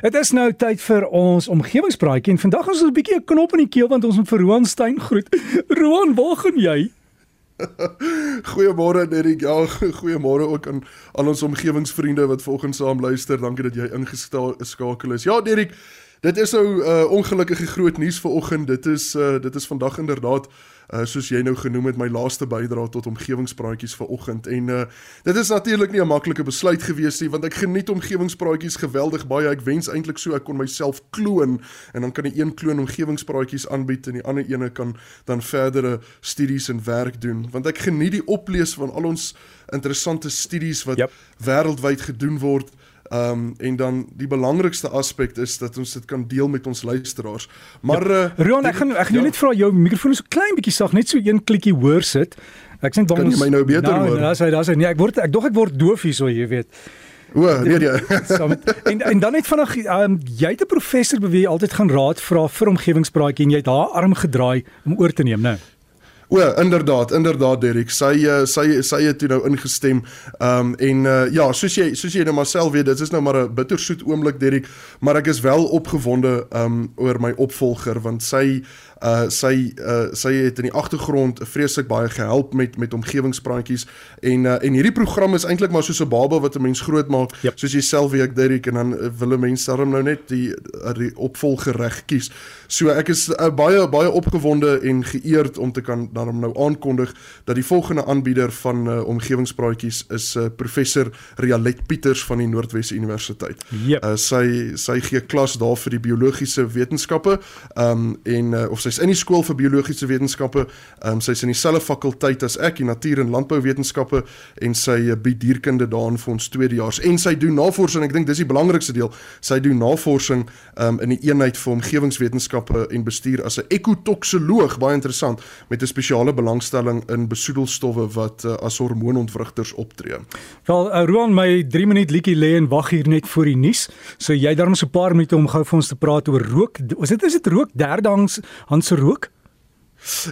Dit is nou tyd vir ons omgewingspraatjie en vandag ons 'n bietjie 'n knop in die keel want ons moet vir Roan Stein groet. Roan, waar gaan jy? Goeiemôre Derek. Ja, goeiemôre ook aan al ons omgewingsvriende wat vanoggend saam luister. Dankie dat jy ingeskakel is. Ja, Derek, dit is nou uh, ongelukkige groot nuus vanoggend. Dit is uh, dit is vandag inderdaad uh, soos jy nou genoem het my laaste bydrae tot omgewingspraatjies vir oggend en uh, dit is natuurlik nie 'n maklike besluit gewees nie want ek geniet omgewingspraatjies geweldig baie ek wens eintlik so ek kon myself kloon en dan kan 'n een kloon omgewingspraatjies aanbied en die ander ene kan dan verdere studies en werk doen want ek geniet die oplees van al ons interessante studies wat yep. wêreldwyd gedoen word Ehm um, en dan die belangrikste aspek is dat ons dit kan deel met ons luisteraars. Maar ja. uh, Rion, ek gaan ek gaan ja. net vra jou mikrofoon is so klein bietjie sag, net so een klikkie hoor sit. Ek sê dan kan jy my nou beter nou, hoor. Nou, daar's hy, daar's hy. Nee, ek word ek dog ek word doof hier so, jy weet. O, nee ja. en en dan net vanaand um, jy het 'n professor beweeg altyd gaan raad vra vir omgewingspraatjie en jy het haar arm gedraai om oor te neem, né? Nou. O, inderdaad, inderdaad Derek. Sy uh, sy sy het toe nou ingestem. Ehm um, en uh, ja, soos jy soos jy nou maar self weet, dit is nou maar 'n bittersoet oomblik Derek, maar ek is wel opgewonde ehm um, oor my opvolger want sy uh sy uh sy het in die agtergrond vreeslik baie gehelp met met omgewingspraatjies en uh en hierdie program is eintlik maar soos 'n baba wat 'n mens grootmaak yep. soos jouself wie ek Derek en dan uh, wil 'n mens daarom nou net die, die opvolger reg kies. So ek is uh, baie baie opgewonde en geëerd om te kan daarom nou aankondig dat die volgende aanbieder van uh, omgewingspraatjies is uh, professor Rialet Pieters van die Noordwes Universiteit. Yep. Uh sy sy gee klas daar vir die biologiese wetenskappe um en uh, of sy's in die skool vir biologiese wetenskappe. Ehm um, sy's in dieselfde fakulteit as ek, die natuur en landbouwetenskappe en sy uh, bied dierkunde daarin vir ons tweedejaars en sy doen navorsing. Ek dink dis die belangrikste deel. Sy doen navorsing ehm um, in die eenheid vir omgewingswetenskappe en bestuur as 'n ekotoksoloog, baie interessant, met 'n spesiale belangstelling in besoedelstowwe wat uh, as hormoonontwrigters optree. Wel, uh, Roan, my 3 minuut liedjie lê en wag hier net vir die nuus. So jy daarom so 'n paar minute om gou vir ons te praat oor rook. Was dit is dit rook derdangs Hans Rook?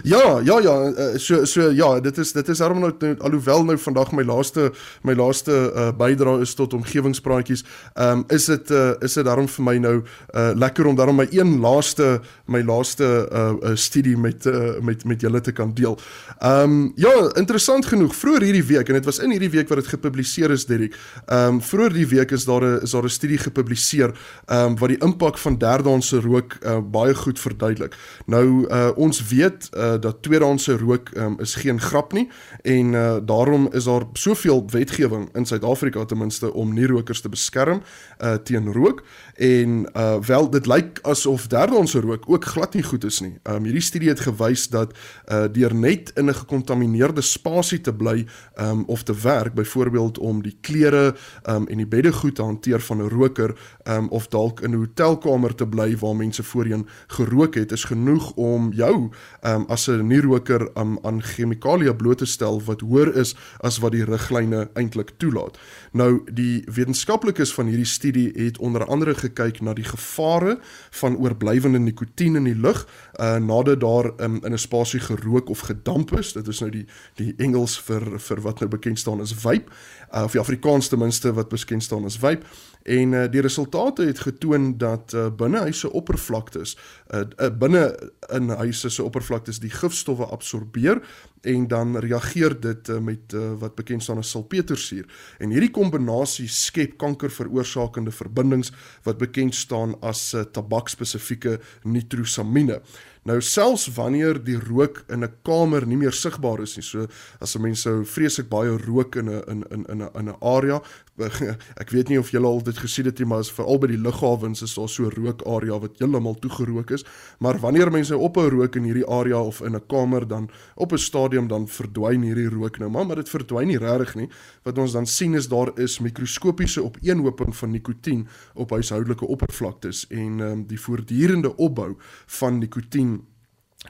Ja, ja, ja, eh, so so ja, dit is dit is daarom nou, nou alhoewel nou vandag my laaste my laaste uh, bydrae is tot omgewingspraatjies. Ehm um, is dit uh, is dit daarom vir my nou uh, lekker om daarom my een laaste my laaste uh, studie met uh, met met julle te kan deel. Ehm um, ja, interessant genoeg, vroeër hierdie week en dit was in hierdie week wat dit gepubliseer is, Derek. Ehm um, vroeër die week is daar 'n is daar 'n studie gepubliseer ehm um, wat die impak van derdaanse rook uh, baie goed verduidelik. Nou uh, ons weet uh, dat tweedehandse rook um, is geen grap nie en uh, daarom is daar soveel wetgewing in Suid-Afrika ten minste om nie rokers te beskerm uh, teen rook en uh, wel dit lyk asof derdehandse rook ook glad nie goed is nie. Um, hierdie studie het gewys dat uh, deur net in 'n gekontamineerde spasie te bly um, of te werk byvoorbeeld om die klere um, en die beddegoed te hanteer van 'n roker um, of dalk in 'n hotelkamer te bly waar mense voorheen gerook het is genoeg om jou um, as 'n nie-roker um, aan chemikalieë bloot te stel wat hoër is as wat die riglyne eintlik toelaat. Nou die wetenskaplikes van hierdie studie het onder andere gekyk na die gevare van oorblywende nikotien in die lug uh, nadat daar um, in 'n spasie gerook of gedamp is. Dit is nou die die Engels vir vir wat nou bekend staan as vape uh, of die Afrikaans ten minste wat bekend staan as vape en uh, die resultate het getoon dat uh, binnehuise oppervlaktes uh, uh, binne in huise se oppervlaktes die gifstowwe absorbeer en dan reageer dit uh, met uh, wat bekend staan as salpetersuur en hierdie kombinasie skep kanker veroorsakende verbindings wat bekend staan as uh, tabakspesifieke nitrosamine Nou selfs wanneer die rook in 'n kamer nie meer sigbaar is nie. So as 'n mens sou vreeslik baie rook in 'n in in in 'n in 'n area. Ek weet nie of julle al dit gesien het nie, maar veral by die lughawens is daar so rookarea wat heeltemal toegerook is. Maar wanneer mense ophou rook in hierdie area of in 'n kamer dan op 'n stadium dan verdwyn hierdie rook nou, maar, maar dit verdwyn nie regtig nie. Wat ons dan sien is daar is mikroskopiese opeenhoping van nikotien op huishoudelike oppervlaktes en ehm um, die voortdurende opbou van nikotien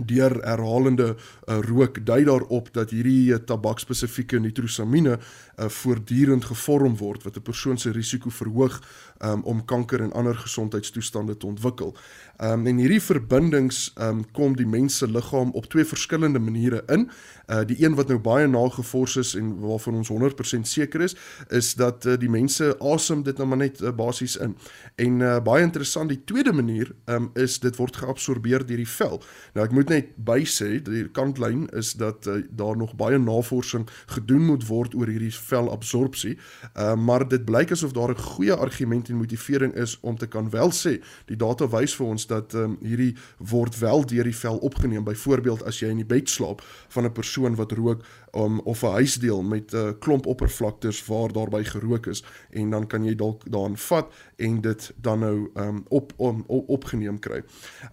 deur herhalende uh, rook dui daarop dat hierdie uh, tabakspesifieke nitrosamine uh, voortdurend gevorm word wat 'n persoon se risiko verhoog um, om kanker en ander gesondheidstoestande te ontwikkel. Um, en hierdie verbindings um, kom die mens se liggaam op twee verskillende maniere in. Uh, die een wat nou baie nagevors is en waarvan ons 100% seker is, is dat uh, die mense asem dit nou maar net uh, basies in. En uh, baie interessant, die tweede manier um, is dit word geabsorbeer deur die vel. Nou ek moet net by sê, die kantlyn is dat uh, daar nog baie navorsing gedoen moet word oor hierdie velabsorpsie. Uh, maar dit blyk asof daar 'n goeie argument en motivering is om te kan wel sê die data wys vir ons dat um, hierdie word wel deur die vel opgeneem. Byvoorbeeld as jy in die bed slaap van 'n persoon wat rook um, of 'n huisdeel met 'n uh, klomp oppervlaktes waar daarby gerook is en dan kan jy dalk daarin vat en dit dan nou um, op, om, op opgeneem kry.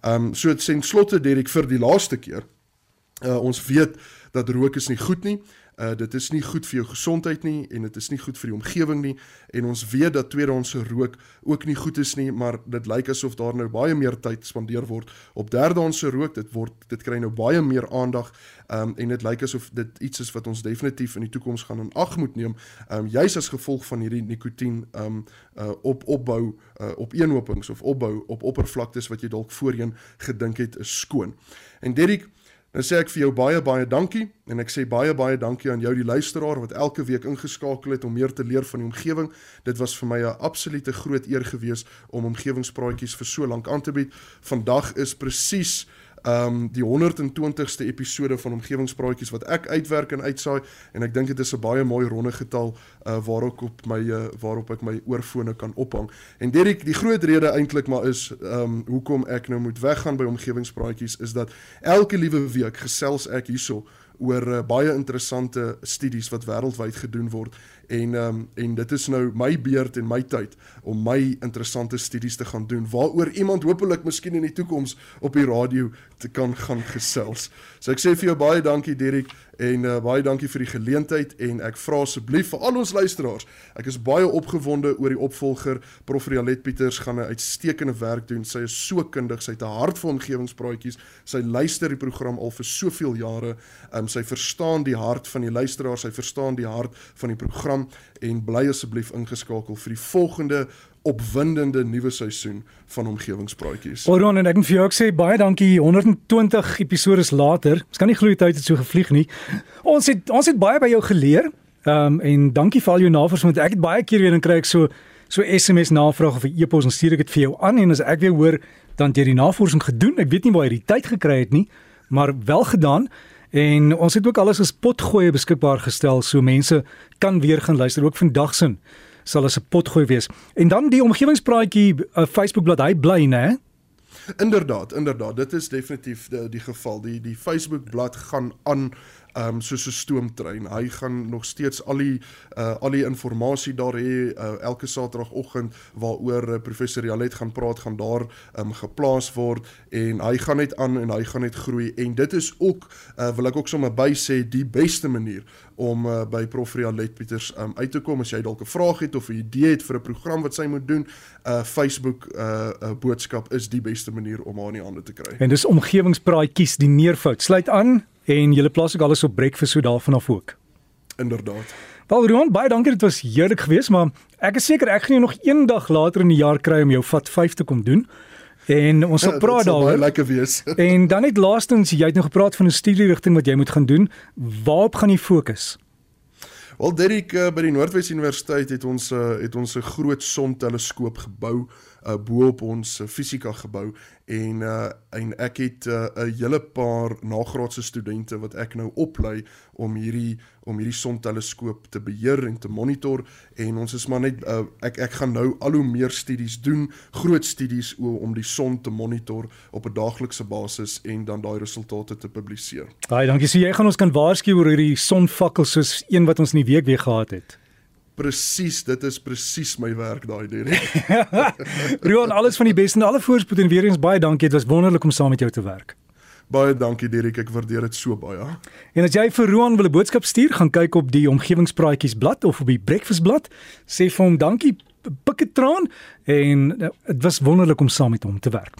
Ehm um, so dit sê slotte Derek vir die laaste keer. Uh, ons weet dat rook is nie goed nie. Uh dit is nie goed vir jou gesondheid nie en dit is nie goed vir die omgewing nie en ons weet dat tweedehandse rook ook nie goed is nie, maar dit lyk asof daar nou baie meer tyd spandeer word op derdehandse rook. Dit word dit kry nou baie meer aandag. Um en dit lyk asof dit iets is wat ons definitief in die toekoms gaan in ag moet neem. Um juis as gevolg van hierdie nikotien um uh op opbou uh op eenhopings of opbou op oppervlaktes wat jy dalk voorheen gedink het is skoon. En Derrick Nou sê ek vir jou baie baie dankie en ek sê baie baie dankie aan jou die luisteraar wat elke week ingeskakel het om meer te leer van die omgewing. Dit was vir my 'n absolute groot eer gewees om omgewingspraatjies vir so lank aan te bied. Vandag is presies um die 120ste episode van omgewingspraatjies wat ek uitwerk en uitsaai en ek dink dit is 'n baie mooi ronde getal uh waarop op my uh, waarop ek my oorfone kan ophang. En Derek, die groot rede eintlik maar is um hoekom ek nou moet weggaan by omgewingspraatjies is dat elke liewe week gesels ek hierso oor uh, baie interessante studies wat wêreldwyd gedoen word en um, en dit is nou my beurt en my tyd om my interessante studies te gaan doen waaroor iemand hopelik miskien in die toekoms op die radio te kan gaan gesels. So ek sê vir jou baie dankie Derek en uh, baie dankie vir die geleentheid en ek vra asseblief vir al ons luisteraars. Ek is baie opgewonde oor die opvolger Prof Rialet Pieters gaan 'n uitstekende werk doen. Sy is so kundig, sy het 'n hart vir omgewingspraatjies. Sy luister die program al vir soveel jare. Um, sy verstaan die hart van die luisteraars, sy verstaan die hart van die program en bly asseblief ingeskakel vir die volgende opwindende nuwe seisoen van omgewingspraatjies. Oron en ek moet vir jou ook sê baie dankie 120 episode later. Ons kan nie glo die tyd het so gevlieg nie. Ons het ons het baie by jou geleer. Ehm um, en dankie vir al jou navorsing want ek het baie keer weer dan kry ek so so SMS navraag of 'n e-pos en stuur ek dit vir jou aan en as ek weer hoor dan jy die navorsing gedoen. Ek weet nie waar jy die tyd gekry het nie, maar wel gedaan. En ons het ook alles as potgoeie beskikbaar gestel so mense kan weer gaan luister ook vandag sin sal as 'n potgooi wees. En dan die omgewingspraatjie uh, Facebook bladsy bly nê? Inderdaad, inderdaad. Dit is definitief die, die geval. Die die Facebook blad gaan aan um soos 'n stoomtrein. Hy gaan nog steeds al die uh al die inligting daar hê uh, elke Saterdagoggend waaroor uh, professor Jalet gaan praat gaan daar um geplaas word en hy gaan net aan en hy gaan net groei en dit is ook uh wil ek ook sommer by sê die beste manier om uh, by Prof Jalet Pieters um uit te kom as jy dalk 'n vraag het of 'n idee het vir 'n program wat sy moet doen. Uh Facebook uh 'n uh, boodskap is die beste manier om haar in die hande te kry. En dis omgewingspraatjies die neervoud. Sluit aan en julle plaas ook alles op breakfast so daarvan af ook. Inderdaad. Wel Roan, baie dankie. Dit was heerlik geweest, maar ek is seker ek gaan jou nog eendag later in die jaar kry om jou vat 5 te kom doen. En ons sal praat daaroor. Lekker wees. en dan net laastens, jy het nou gepraat van 'n studie rigting wat jy moet gaan doen. Waarop gaan jy fokus? Wel Derek uh, by die Noordwes Universiteit het ons uh, het ons 'n groot sonteleskoop gebou uh, bo op ons uh, fisika gebou en uh, en ek het 'n uh, hele paar nagraadse studente wat ek nou oplei om hierdie om hierdie sonteleskoop te beheer en te monitor en ons is maar net uh, ek ek gaan nou al hoe meer studies doen, groot studies om die son te monitor op 'n daaglikse basis en dan daai resultate te publiseer. Baie dankie. So jy gaan ons kan waarsku oor hierdie sonvakkels soos een wat ons in die week weer gehad het. Presies, dit is presies my werk daai Derek. Roan, alles van die beste en alle voorspoed en weer eens baie dankie. Dit was wonderlik om saam met jou te werk. Baie dankie Derek, ek waardeer dit so baie. En as jy vir Roan wil 'n boodskap stuur, gaan kyk op die omgewingspraatjies blad of op die breakfast blad. Sê vir hom dankie, pikketraan en eh, dit was wonderlik om saam met hom te werk.